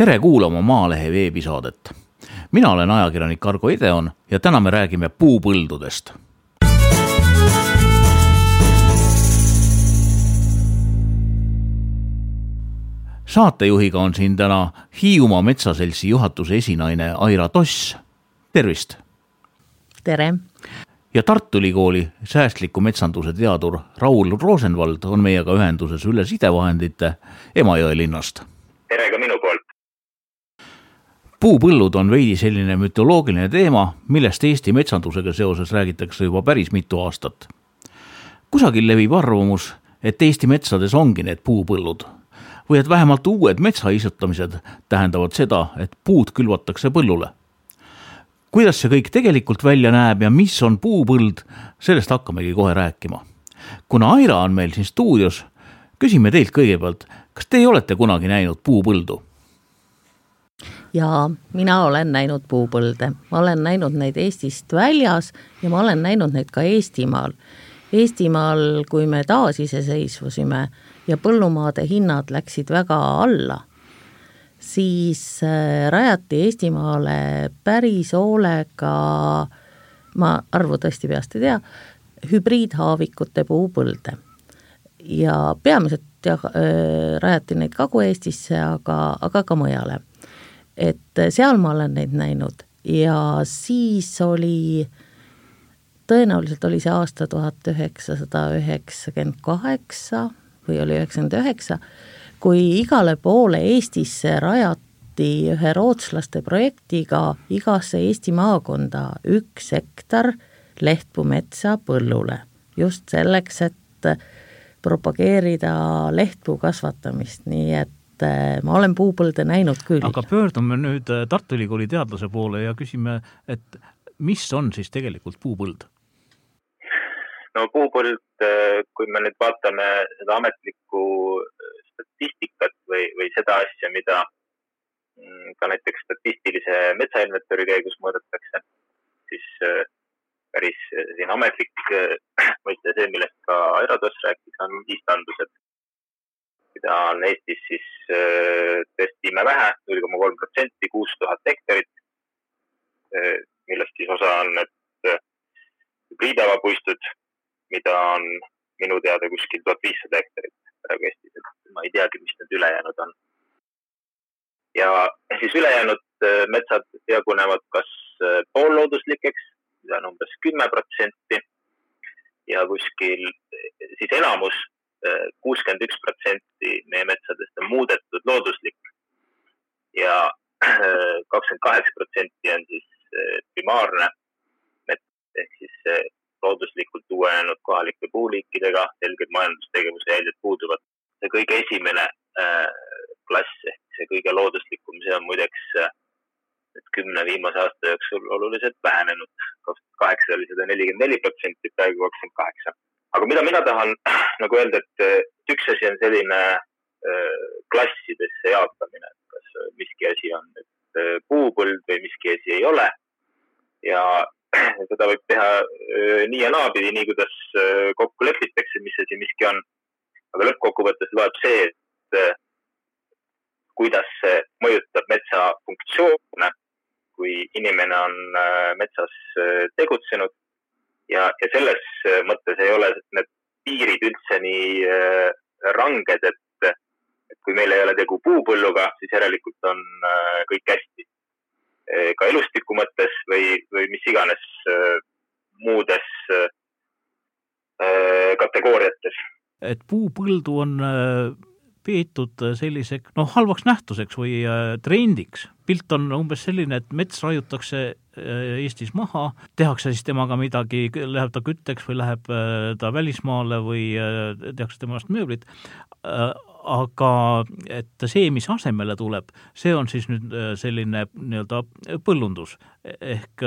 tere kuulama Maalehe veebisaadet. mina olen ajakirjanik Argo Ideon ja täna me räägime puupõldudest. saatejuhiga on siin täna Hiiumaa Metsaseltsi juhatuse esinaine Aira Toss, tervist. tere. ja Tartu Ülikooli säästliku metsanduse teadur Raul Rosenvald on meiega ühenduses üle sidevahendite Emajõe linnast. tere ka puupõllud on veidi selline mütoloogiline teema, millest Eesti metsandusega seoses räägitakse juba päris mitu aastat. kusagil levib arvamus, et Eesti metsades ongi need puupõllud või et vähemalt uued metsaistutamised tähendavad seda, et puud külvatakse põllule. kuidas see kõik tegelikult välja näeb ja mis on puupõld, sellest hakkamegi kohe rääkima. kuna Aira on meil siin stuudios, küsime teilt kõigepealt, kas teie olete kunagi näinud puupõldu? Ja mina olen näinud puupõlde, ma olen näinud neid Eestist väljas ja ma olen näinud neid ka Eestimaal. Eestimaal, kui me taasiseseisvusime ja põllumaade hinnad läksid väga alla, siis äh, rajati Eestimaale päris hoolega, ma arvu tõesti peast ei tea, hübriidhaavikute puupõlde. ja peamiselt jah, äh, rajati neid Kagu-Eestisse, aga, aga ka mujale et seal ma olen neid näinud. Ja siis oli, tõenäoliselt oli see aasta tuhat üheksasada üheksakümmend kaheksa või oli üheksakümmend üheksa, kui igale poole Eestisse rajati ühe rootslaste projektiga igasse Eesti maakonda üks hektar lehtpuu metsa põllule, just selleks, et propageerida lehtpuu kasvatamist, nii et et äh, ma olen puupõlde näinud küll. aga pöördume nüüd äh, Tartu Ülikooli teadlase poole ja küsime, et mis on siis tegelikult puupõld? no puupõld, äh, kui me nüüd vaatame seda ametlikku statistikat või, või seda asja, mida mm, ka näiteks statistilise metsainventuuri käigus mõõdetakse, siis päris siin ametlik mõiste, see, millest ka Aerodos rääkis, on istandused mida on Eestis siis äh, tõesti imevähe, null koma kolm protsenti, kuus tuhat hektarit, äh, millest siis osa on need äh, hübriidavapuistud, mida on minu teada kuskil tuhat viissada hektarit praegu Eestis, et ma ei teagi, mis need ülejäänud on. ja siis ülejäänud metsad jagunevad kas poollooduslikeks, mida on umbes kümme protsenti ja kuskil siis enamus kuuskümmend üks protsenti meie metsadest on muudetud looduslik ja kakskümmend kaheksa protsenti on siis eh, primaarne mets ehk siis looduslikult uuenenud kohalike puuliikidega, selged majandustegevuse jäljed puuduvad. see kõige esimene äh, klass ehk see kõige looduslikum, see on muideks nüüd kümne viimase aasta jooksul oluliselt vähenenud. kaks tuhat kaheksa oli seda nelikümmend neli protsenti, praegu kakskümmend kaheksa aga mida mina tahan nagu öelda, et üks asi on selline äh, klassidesse jaotamine, et kas miski asi on nüüd äh, puupõld või miski asi ei ole. ja seda võib teha äh, nii ja naapidi, nii kuidas kokku lepitakse, mis asi miski on. aga lõppkokkuvõttes loeb see, et kuidas see mõjutab metsa funktsioone, kui inimene on metsas tegutsenud ja, ja selles äh, mõttes ei ole need piirid üldse nii äh, ranged, et, et kui meil ei ole tegu puupõlluga, siis järelikult on äh, kõik hästi. ka elustiku mõttes või, või mis iganes muudes kategooriates. et puupõldu on peetud sellise noh, halvaks nähtuseks või trendiks. pilt on umbes selline, et mets raiutakse Äh, Eestis maha, tehakse siis temaga midagi, läheb ta kütteks või läheb äh, ta välismaale või äh, tehakse temast mööblit, aga et see, mis asemele tuleb, see on siis nüüd selline nii-öelda põllundus. ehk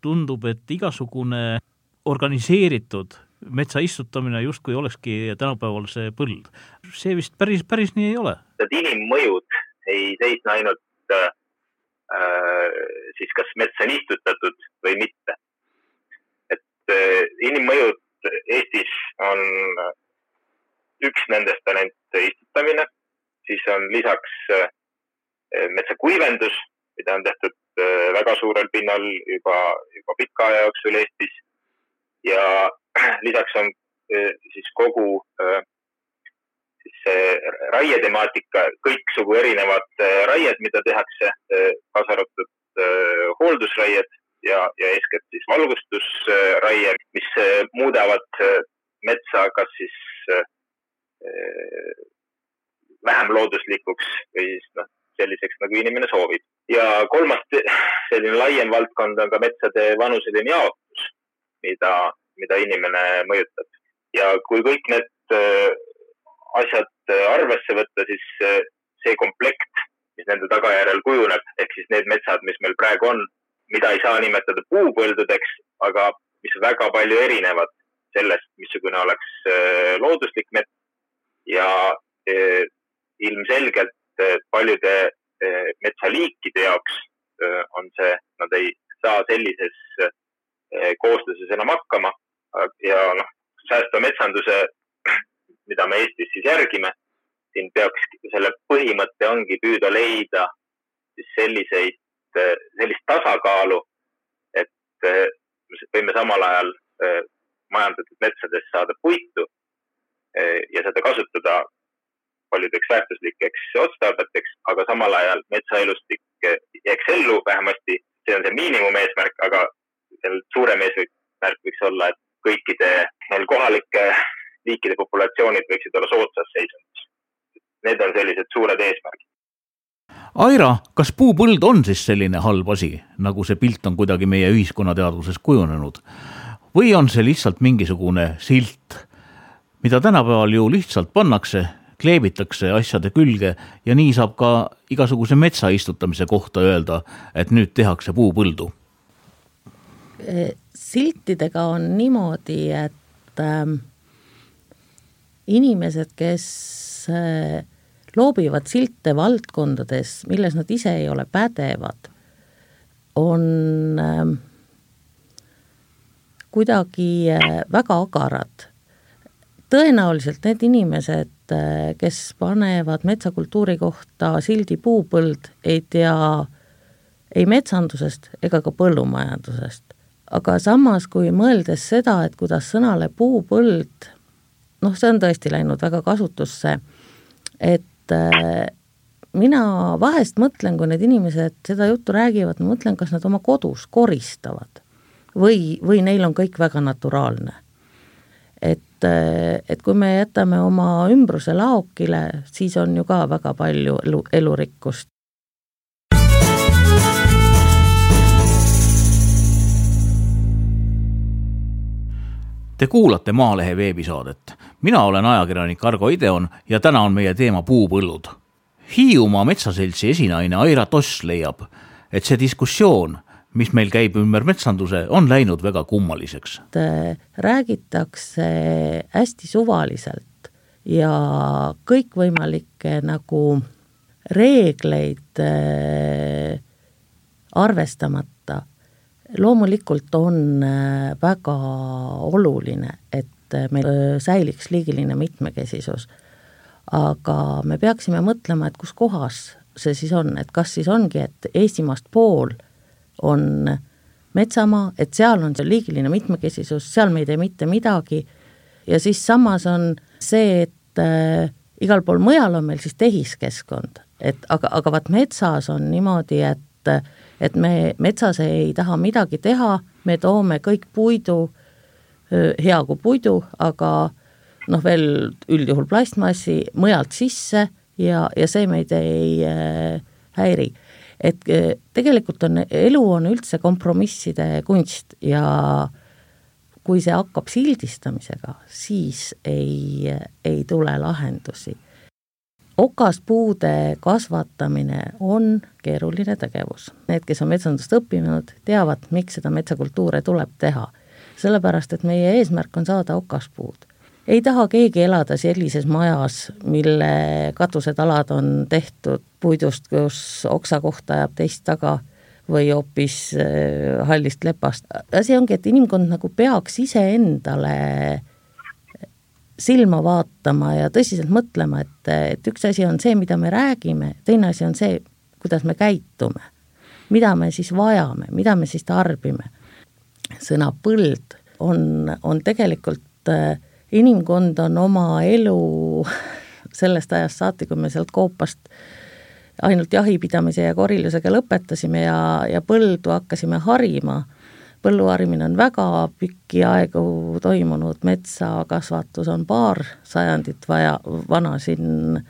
tundub, et igasugune organiseeritud metsa istutamine justkui olekski tänapäeval see põld. see vist päris, päris nii ei ole. inimmõjud ei seisne ainult Äh, siis kas metsa on istutatud või mitte. et äh, inimmõjud Eestis on üks nendest on ainult istutamine, siis on lisaks äh, metsakuivendus, mida on tehtud väga suurel pinnal juba, juba pika aja jooksul Eestis. ja lisaks on siis kogu siis see raietemaatika, kõiksugu erinevad raied, mida tehakse, kaasa arvatud hooldusraied ja, ja eeskätt siis valgustusraie, mis muudavad metsa kas siis vähem looduslikuks või siis noh, selliseks, nagu inimene soovib. ja kolmas selline laiem valdkond on ka metsade vanuseline jaotus, mida, mida inimene mõjutab. ja kui kõik need äh, asjad arvesse võtta, siis äh, see komplekt, mis nende tagajärjel kujuneb, ehk siis need metsad, mis meil praegu on, mida ei saa nimetada puupõldudeks, aga mis väga palju erinevad sellest, missugune oleks äh, looduslik mets ja ilmselgelt paljude metsaliikide jaoks on see, nad ei saa sellises koosluses enam hakkama. Ja noh, säästva metsanduse, mida me Eestis siis järgime, siin peaks, selle põhimõte ongi püüda leida siis selliseid, sellist tasakaalu, et võime samal ajal majandatud metsades saada puitu ja seda kasutada paljudeks väärtuslikeks otstarbeteks, aga samal ajal metsaelustik jääks ellu, vähemasti. See on see miinimumeesmärk, aga seal suurem eesmärk võiks olla, et kõikide meil kohalike liikide populatsioonid võiksid olla soodsas seisundis. Need on sellised suured eesmärgid. Aira, kas puupõld on siis selline halb asi, nagu see pilt on kuidagi meie ühiskonnateadvuses kujunenud või on see lihtsalt mingisugune silt, mida tänapäeval ju lihtsalt pannakse kleebitakse asjade külge ja nii saab ka igasuguse metsa istutamise kohta öelda, et nüüd tehakse puupõldu. Siltidega on niimoodi, et äh, inimesed, kes äh, loobivad silte valdkondades, milles nad ise ei ole pädevad, on äh, kuidagi äh, väga agarad. tõenäoliselt need inimesed, et kes panevad metsakultuuri kohta sildi puupõld, ei tea ei metsandusest ega ka põllumajandusest. Aga samas, kui mõeldes seda, et kuidas sõnale puupõld, noh, see on tõesti läinud väga kasutusse, et äh, mina vahest mõtlen, kui need inimesed seda juttu räägivad, ma mõtlen, kas nad oma kodus koristavad või, või neil on kõik väga naturaalne. et et, et kui me jätame oma ümbruse laokile, siis on ju ka väga palju elu, elurikkust. Te kuulate Maalehe veebisaadet. mina olen ajakirjanik Argo Ideon ja täna on meie teema puupõllud. Hiiumaa Metsaseltsi esinaine Aira Toss leiab, et see diskussioon mis meil käib ümber metsanduse, on läinud väga kummaliseks. Äh, räägitakse hästi suvaliselt ja kõikvõimalikke nagu reegleid äh, arvestamata. Loomulikult on äh, väga oluline, et meil säiliks liigiline mitmekesisus, aga me peaksime mõtlema, et kus kohas see siis on, et kas siis ongi, et Eestimaast pool on metsamaa, et seal on see liigiline mitmekesisus, seal me ei tee mitte midagi. Ja siis samas on see, et äh, igal pool mujal on meil siis tehiskeskkond, et aga, aga vaat metsas on niimoodi, et et me metsas ei taha midagi teha, me toome kõik puidu, hea kui puidu, aga noh, veel üldjuhul plastmassi mujalt sisse ja, ja see meid ei häiri et tegelikult on, elu on üldse kompromisside kunst ja kui see hakkab sildistamisega, siis ei, ei tule lahendusi. Okaspuude kasvatamine on keeruline tegevus. Need, kes on metsandust õppinud, teavad, miks seda metsakultuure tuleb teha. sellepärast, et meie eesmärk on saada okaspuud ei taha keegi elada sellises majas, mille katusetalad on tehtud puidust, kus oksa kohta ajab teist taga või hoopis äh, hallist lepast. asi ongi, et inimkond nagu peaks iseendale silma vaatama ja tõsiselt mõtlema, et, et üks asi on see, mida me räägime, teine asi on see, kuidas me käitume, mida me siis vajame, mida me siis tarbime. sõna põld on, on tegelikult, äh, inimkond on oma elu sellest ajast saati, kui me sealt Koopast ainult jahipidamise ja korilusega lõpetasime ja, ja põldu hakkasime harima põlluharimine on väga pikki aegu toimunud, metsakasvatus on paar sajandit vaja, vana siin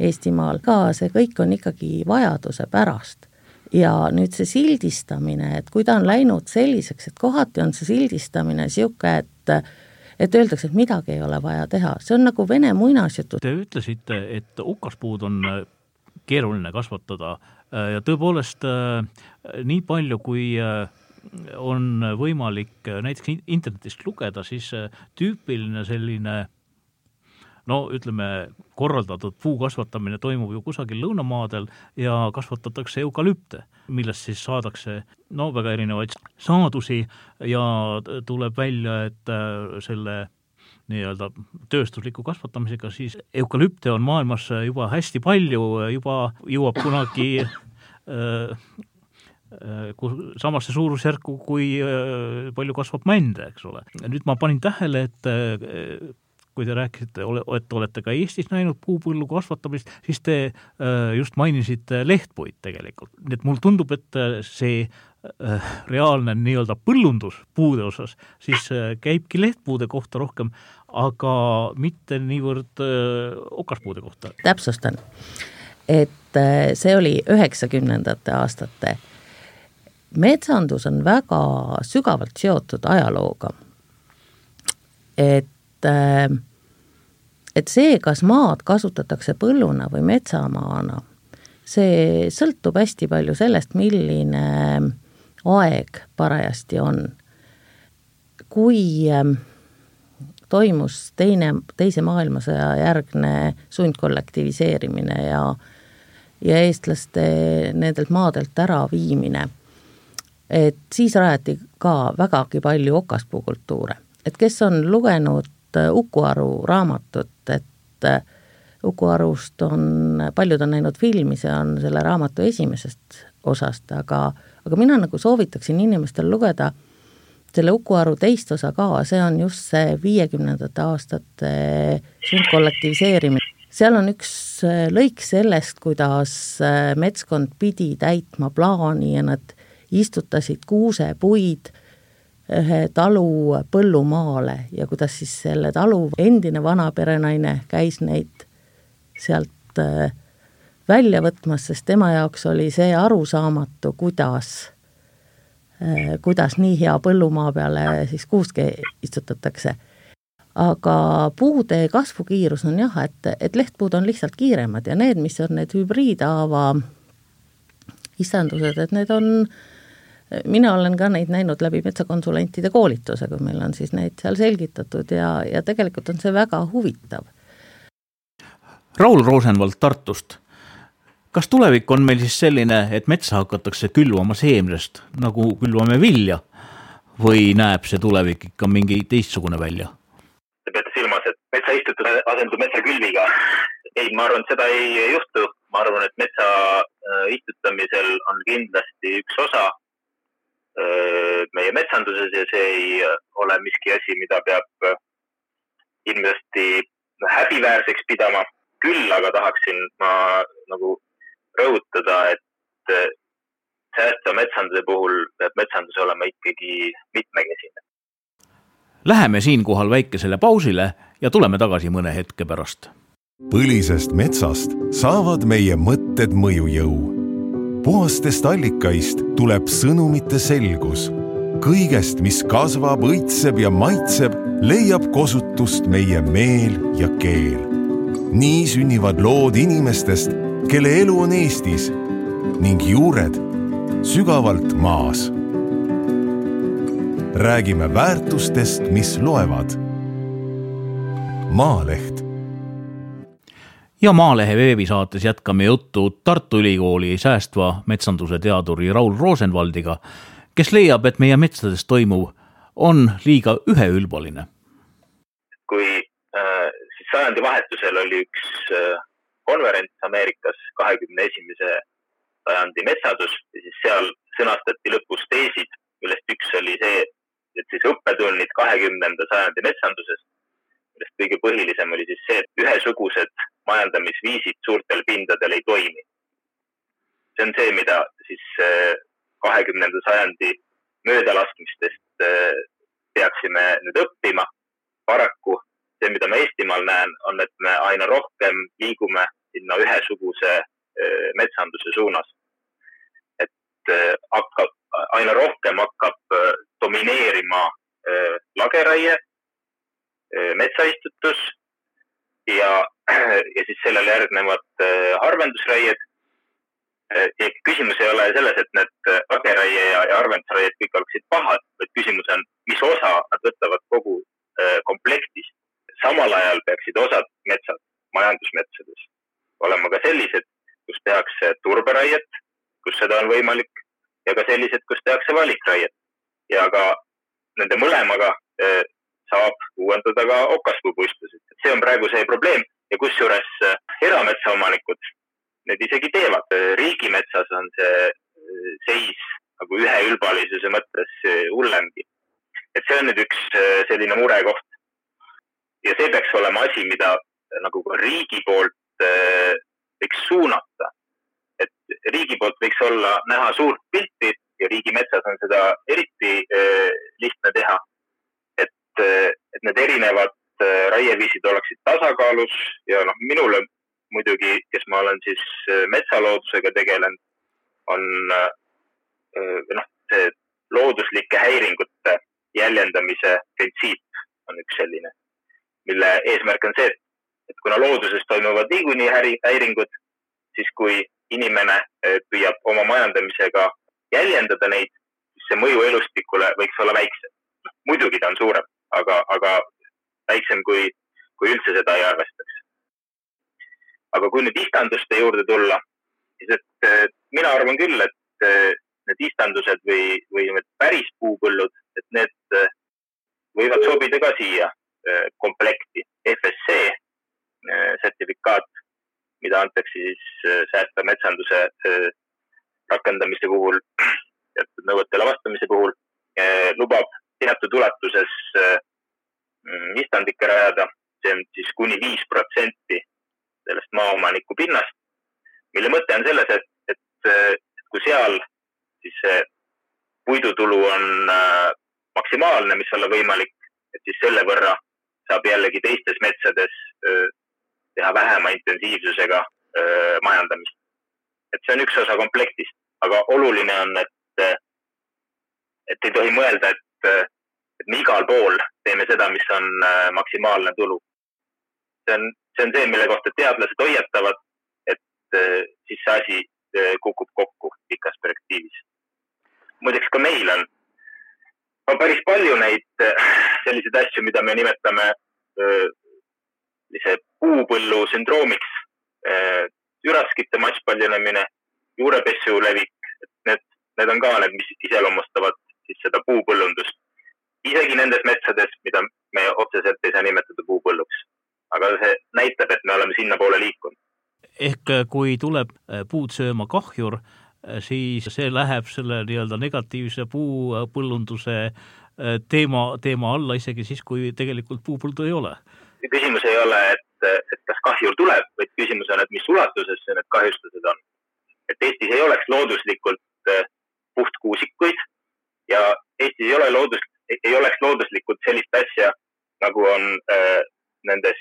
Eestimaal ka, see kõik on ikkagi vajaduse pärast. ja nüüd see sildistamine, et kui ta on läinud selliseks, et kohati on see sildistamine niisugune, et et öeldakse, et midagi ei ole vaja teha, see on nagu vene muinasjutu. Te ütlesite, et okaspuud on keeruline kasvatada ja tõepoolest nii palju, kui on võimalik näiteks internetist lugeda, siis äh, tüüpiline selline no ütleme, korraldatud puu kasvatamine toimub ju kusagil lõunamaadel ja kasvatatakse eukalüpte, millest siis saadakse no väga erinevaid saadusi ja tuleb välja, et äh, selle nii-öelda tööstusliku kasvatamisega, siis eukalüpte on maailmas juba hästi palju, juba jõuab kunagi äh, samasse suurusjärku, kui äh, palju kasvab mände, eks ole. nüüd ma panin tähele, et äh, kui te rääkisite, et olete ka Eestis näinud puupõllu kasvatamist, siis te just mainisite lehtpuid tegelikult. nii et mulle tundub, et see reaalne nii-öelda põllundus puude osas, siis käibki lehtpuude kohta rohkem, aga mitte niivõrd okaspuude kohta. täpsustan, et see oli üheksakümnendate aastate metsandus on väga sügavalt seotud ajalooga. et, äh, et see, kas maad kasutatakse põlluna või metsamaana, see sõltub hästi palju sellest, milline aeg parajasti on. kui äh, toimus teine, teise maailmasõja järgne sundkollektiviseerimine ja ja eestlaste nendelt maadelt äraviimine et siis rajati ka vägagi palju okaspuukultuure. et kes on lugenud äh, Uku Aru raamatut, et äh, Uku Arust on, paljud on näinud filmi, see on selle raamatu esimesest osast, aga, aga mina nagu soovitaksin inimestel lugeda selle Uku Aru teist osa ka, see on just see viiekümnendate aastate sundkollektiviseerimine. seal on üks äh, lõik sellest, kuidas metskond pidi täitma plaani ja nad istutasid kuusepuid ühe talu põllumaale ja kuidas siis selle talu endine vanaperenaine käis neid sealt äh, välja võtmas, sest tema jaoks oli see arusaamatu, kuidas, äh, kuidas nii hea põllumaa peale siis kuuske istutatakse. aga puude kasvukiirus on jah, et, et lehtpuud on lihtsalt kiiremad ja need, mis on need hübriidhaava istandused, et need on äh, mina olen ka neid näinud läbi metsakonsulentide koolituse, kui meil on siis neid seal selgitatud ja, ja tegelikult on see väga huvitav. Raul Rosenvald Tartust. kas tulevik on meil siis selline, et metsa hakatakse külvama seemnest, nagu külvame vilja või näeb see tulevik ikka mingi teistsugune välja? Te peate silmas, et metsaistutus asendub metsakülviga? ei, ma arvan, et seda ei juhtu. ma arvan, et metsa äh, istutamisel on kindlasti üks osa meie metsanduses ja see ei ole miski asi, mida peab kindlasti häbiväärseks pidama. küll aga tahaksin ma nagu rõhutada, et säästva metsanduse puhul peab metsandus olema ikkagi mitmekesine. Läheme siinkohal väikesele pausile ja tuleme tagasi mõne hetke pärast. põlisest metsast saavad meie mõtted mõjujõu puhastest allikaist tuleb sõnumite selgus. kõigest, mis kasvab, õitseb ja maitseb, leiab kosutust meie meel ja keel. nii sünnivad lood inimestest, kelle elu on Eestis ning juured sügavalt maas. räägime väärtustest, mis loevad. Maaleht ja Maalehe veebisaates jätkame juttu Tartu Ülikooli säästva metsanduse teaduri Raul Rosenvaldiga, kes leiab, et meie metsades toimuv on liiga üheülbaline. kui äh, siis sajandivahetusel oli üks äh, konverents Ameerikas kahekümne esimese sajandi metsandus ja siis seal sõnastati lõpus teesid, millest üks oli see, et siis õppetunnid kahekümnenda sajandi metsanduses, millest kõige põhilisem oli siis see, et ühesugused majandamisviisid suurtel pindadel ei toimi. see on see, mida siis äh, kahekümnenda sajandi möödalaskmistest äh, peaksime nüüd õppima. paraku see, mida ma Eestimaal näen, on, et me aina rohkem liigume sinna ühesuguse äh, metsanduse suunas. et hakkab, aina rohkem hakkab domineerima lageraie, metsaistutus ja, ja siis sellele järgnevad harvendusraied ja küsimus ei ole selles, et need lageraie ja, ja arvendusraied kõik oleksid pahad, vaid küsimus on, mis osa nad võtavad kogu äh, komplektist. samal ajal peaksid osad metsad majandusmetsades olema ka sellised, kus tehakse turberaiet, kus seda on võimalik ja ka sellised, kus tehakse valikraiet ja ka nende mõlemaga äh, saab uuendada ka okaspuupuistusid. see on praegu see probleem ja kusjuures äh, erametsaomanikud need isegi teevad. Riigimetsas on see äh, seis nagu üheülbalisuse mõttes äh, hullemgi. et see on nüüd üks äh, selline murekoht. ja see peaks olema asi, mida nagu ka riigi poolt võiks suunata. et riigi poolt võiks olla näha suurt pilti ja riigimetsas on seda eriti lihtne teha. et, et need erinevad raieviisid oleksid tasakaalus ja noh, minule muidugi, kes ma olen siis äh, metsaloodusega tegelenud, on äh, noh, see looduslike häiringute jäljendamise printsiip on üks selline, mille eesmärk on see, et, kuna looduses toimuvad niikuinii häiringud, siis kui inimene äh, püüab oma majandamisega jäljendada neid, siis see mõju elustikule võiks olla väiksem. noh, muidugi ta on suurem, aga, aga väiksem kui, kui üldse seda ei arvestaks aga kui nüüd istanduste juurde tulla, siis et mina arvan küll, et need istandused või, või need päris puupõllud, et need võivad sobida ka siia komplekti. FSC sertifikaat, mida antakse siis säästva metsanduse rakendamise puhul, teatud nõuetele vastamise puhul, lubab teatud ulatuses istandikke rajada, see on siis kuni viis protsenti sellest maaomaniku pinnast, mille mõte on selles, et, et, et kui seal siis see puidutulu on äh, maksimaalne, mis olla võimalik, et siis selle võrra saab jällegi teistes metsades äh, teha vähema intensiivsusega äh, majandamist. et see on üks osa komplektist, aga oluline on, et, et ei tohi mõelda, et, et me igal pool teeme seda, mis on maksimaalne tulu. see on see on see, mille kohta teadlased hoiatavad, me nimetame sellise puupõllu sündroomiks. üraskite masspaljunemine, juurepessu levik, need, need on ka need, mis iseloomustavad siis seda puupõllundust. isegi nendes metsades, mida me otseselt ei saa nimetada puupõlluks aga see näitab, et me oleme sinnapoole liikunud. ehk äh, kui tuleb äh, puud sööma kahjur, äh, siis see läheb selle nii-öelda negatiivse puupõllunduse teema, teema alla isegi siis, kui tegelikult puupõldu ei ole. küsimus ei ole, et, et kas kahjur tuleb, vaid küsimus on, et mis ulatuses need kahjustused on. et Eestis ei oleks looduslikult puhtkuusikuid ja Eestis ei ole loodus, ei oleks looduslikult sellist asja, nagu on äh, nendes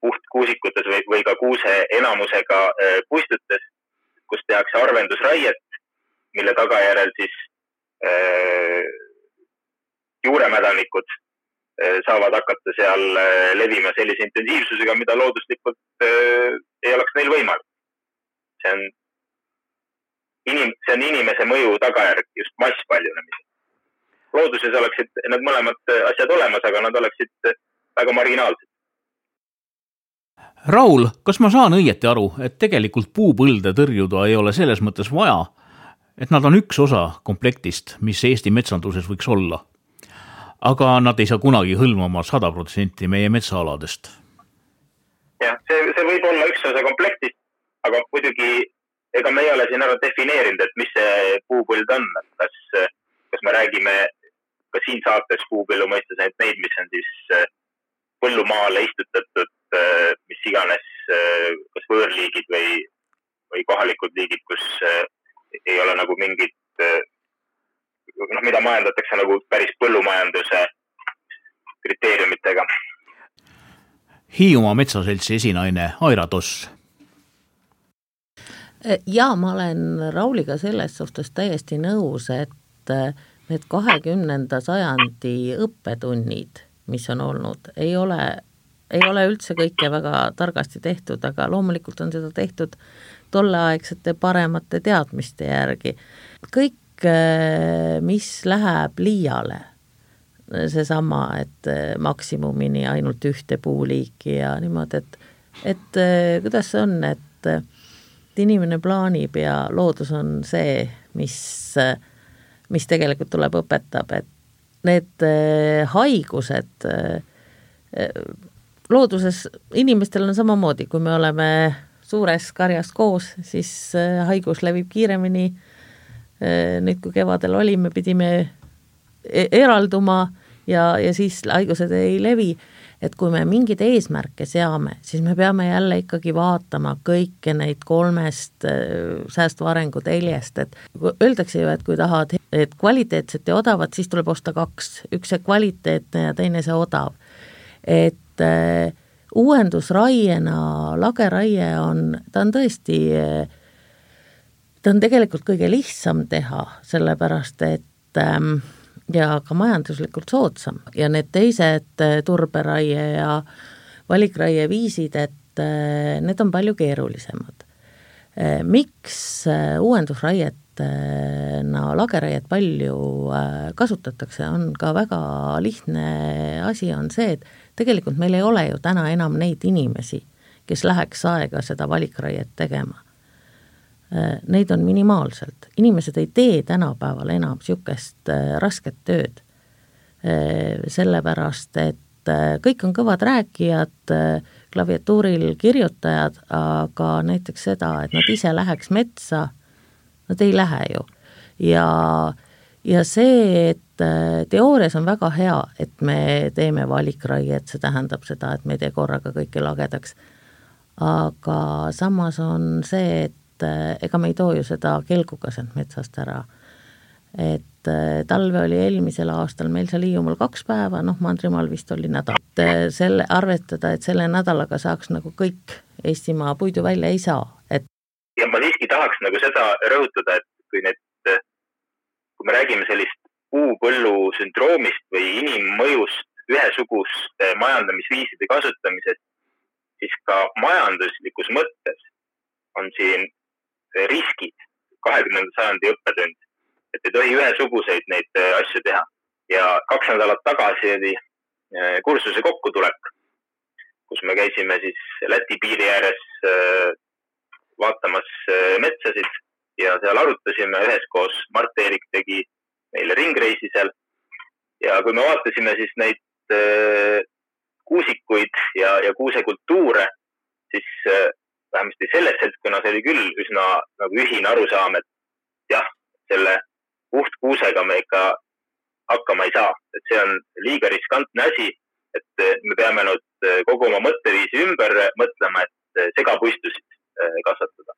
puhtkuusikutes või, või ka kuuse enamusega äh, puistutes, kus tehakse harvendusraiet, mille tagajärjel siis äh, juuremädanikud äh, saavad hakata seal äh, levima sellise intensiivsusega, mida looduslikult äh, ei oleks neil võimalik. see on inim-, see on inimese mõju tagajärg just masspaljunemisel. looduses oleksid need mõlemad asjad olemas, aga nad oleksid väga marginaalsed. Raul, kas ma saan õieti aru, et tegelikult puupõlde tõrjuda ei ole selles mõttes vaja, et nad on üks osa komplektist, mis Eesti metsanduses võiks olla. Aga nad ei saa kunagi hõlmama sada protsenti meie metsaaladest. jah, see, see võib olla üks osa komplektist, aga muidugi ega me ei ole siin ära defineerinud, et mis see puupõld on, et kas, kas me räägime ka siin saates puupõllu mõistes ainult neid, mis on siis äh, põllumaale istutatud, äh, mis iganes, äh, kas võõrliigid või, või kohalikud liigid, kus ei ole nagu mingit, noh, mida majandatakse nagu päris põllumajanduse kriteeriumitega. Hiiumaa Metsaseltsi esinaine Aira Toss jaa, ma olen Rauliga selles suhtes täiesti nõus, et äh, need kahekümnenda sajandi õppetunnid, mis on olnud, ei ole, ei ole üldse kõike väga targasti tehtud, aga loomulikult on seda tehtud tolleaegsete paremate teadmiste järgi. kõik, mis läheb liiale, seesama, et äh, maksimumini ainult ühte puuliiki ja niimoodi, et et kuidas see on, et inimene plaanib ja loodus on see, mis, mis tegelikult tuleb, õpetab, et need äh, haigused äh, looduses, inimestel on samamoodi, kui me oleme suures karjas koos, siis äh, haigus levib kiiremini. Nüüd, kui kevadel olime, pidime e-, eralduma ja, ja siis haigused ei levi. Et kui me mingeid eesmärke seame, siis me peame jälle ikkagi vaatama kõiki neid kolmest äh, säästva arengu teljest, et öeldakse ju, et kui tahad et kvaliteetset ja odavat, siis tuleb osta kaks, üks see kvaliteetne ja teine see odav. et äh, uuendusraiena lageraie on, ta on tõesti äh, ta on tegelikult kõige lihtsam teha, sellepärast et ähm, ja ka majanduslikult soodsam ja need teised äh, turberaie ja valikraie viisid, et äh, need on palju keerulisemad. Äh, miks uuendusraiet no lageraiet palju kasutatakse, on ka väga lihtne asi, on see, et tegelikult meil ei ole ju täna enam neid inimesi, kes läheks aega seda valikraiet tegema Äh, neid on minimaalselt, inimesed ei tee tänapäeval enam niisugust äh, rasket tööd. Äh, sellepärast, et kõik on kõvad rääkijad, klaviatuuril kirjutajad, aga näiteks seda, et nad ise läheks metsa, nad ei lähe ju. ja, ja see, et teoorias on väga hea, et me teeme valikraiet, see tähendab seda, et me ei tee korraga kõike lagedaks, aga samas on see, et et eh, ega me ei too ju seda kelguga sealt metsast ära. et eh, talve oli eelmisel aastal meil seal Hiiumaal kaks päeva, noh, Mandrimaal vist oli nädal. Eh, selle, arvestada, et selle nädalaga saaks nagu kõik Eestimaa puidu välja ei saa, et ja ma siiski tahaks nagu seda rõhutada, et kui need, kui me räägime sellist puupõllu sündroomist või inimmõjust ühesuguste majandamisviiside kasutamisest, siis ka majanduslikus mõttes on siin riskid, kahekümnenda sajandi õppetund, et ei tohi ühesuguseid neid äh, asju teha. ja kaks nädalat tagasi oli äh, kursuse kokkutulek, kus me käisime siis Läti piiri ääres äh, vaatamas metsasid ja seal arutasime üheskoos, Mart-Eerik tegi meile ringreisi seal. ja kui me vaatasime siis neid kuusikuid ja, ja kuusekultuure, siis vähemasti selles seltskonnas oli küll üsna nagu ühine arusaam, et jah, selle puhtkuusega me ikka hakkama ei saa, et see on liiga riskantne asi, et me peame nüüd kogu oma mõtteviisi ümber mõtlema, et segapuistusid eh, kasvatada.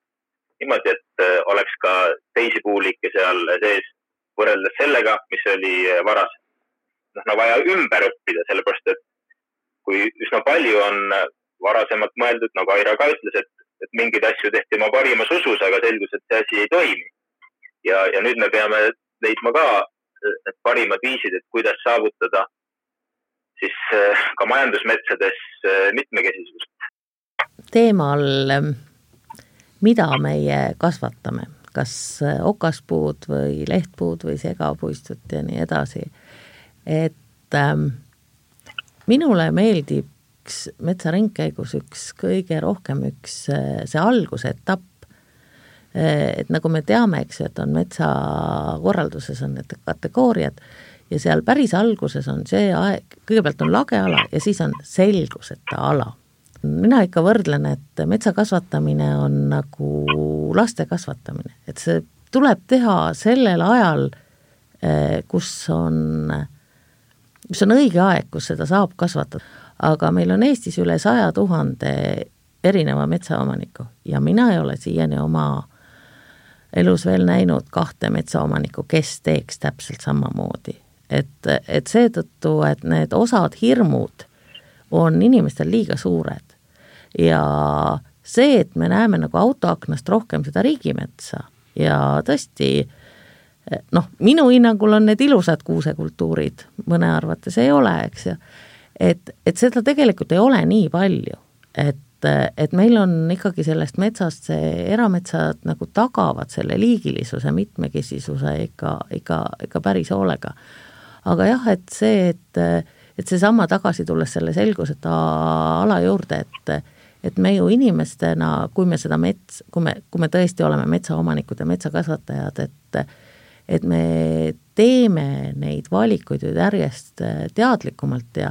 niimoodi, et eh, oleks ka teisi puuliike seal sees võrreldes sellega, mis oli eh, varasem. noh, no vaja ümber õppida, sellepärast et kui üsna palju on varasemalt mõeldud, nagu Aira ka ütles, et et mingeid asju tehti oma parimas usus, aga selgus, et see asi ei toimi. ja, ja nüüd me peame leidma ka need parimad viisid, et kuidas saavutada siis äh, ka majandusmetsades äh, mitmekesisust. teemal, mida meie kasvatame, kas äh, okaspuud või lehtpuud või segapuistut ja nii edasi. et ähm, minule meeldib üks metsaringkäigus üks kõige rohkem üks see algusetapp, et nagu me teame, eks ju, et on metsakorralduses on need kategooriad ja seal päris alguses on see aeg, kõigepealt on lageala ja siis on selguseta ala. mina ikka võrdlen, et metsa kasvatamine on nagu laste kasvatamine, et see tuleb teha sellel ajal, eh, kus on, kus on õige aeg, kus seda saab kasvatada. Aga meil on Eestis üle saja tuhande erineva metsaomaniku ja mina ei ole siiani oma elus veel näinud kahte metsaomanikku, kes teeks täpselt samamoodi. et, et seetõttu, et need osad hirmud on inimestel liiga suured ja see, et me näeme nagu autoaknast rohkem seda riigimetsa ja tõesti noh, minu hinnangul on need ilusad kuusekultuurid, mõne arvates ei ole, eks ju, et, et seda tegelikult ei ole nii palju, et et meil on ikkagi sellest metsast see, erametsad nagu tagavad selle liigilisuse, mitmekesisuse ikka, ikka, ikka päris hoolega. aga jah, et see, et, et seesama tagasi tulles selle selguseta ala juurde, et et me ju inimestena, kui me seda mets, kui me, kui me tõesti oleme metsaomanikud ja metsakasvatajad, et et me teeme neid valikuid ju järjest teadlikumalt ja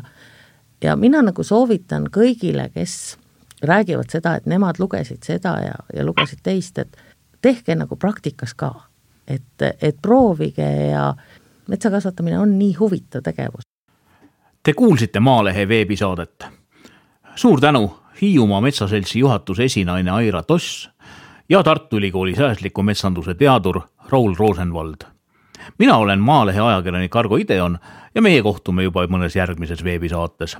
ja mina nagu soovitan kõigile, kes räägivad seda, et nemad lugesid seda ja, ja lugesid teist, et tehke nagu praktikas ka. et, et proovige ja metsa kasvatamine on nii huvitav tegevus. Te kuulsite Maalehe veebisaadet. suur tänu Hiiumaa Metsaseltsi juhatuse esinaine Aira Toss ja Tartu Ülikooli säästliku metsanduse teadur Raul Rosenvald. Mina olen Maalehe ajakirjanik Argo Ideon ja meie kohtume juba mõnes järgmises veebisaates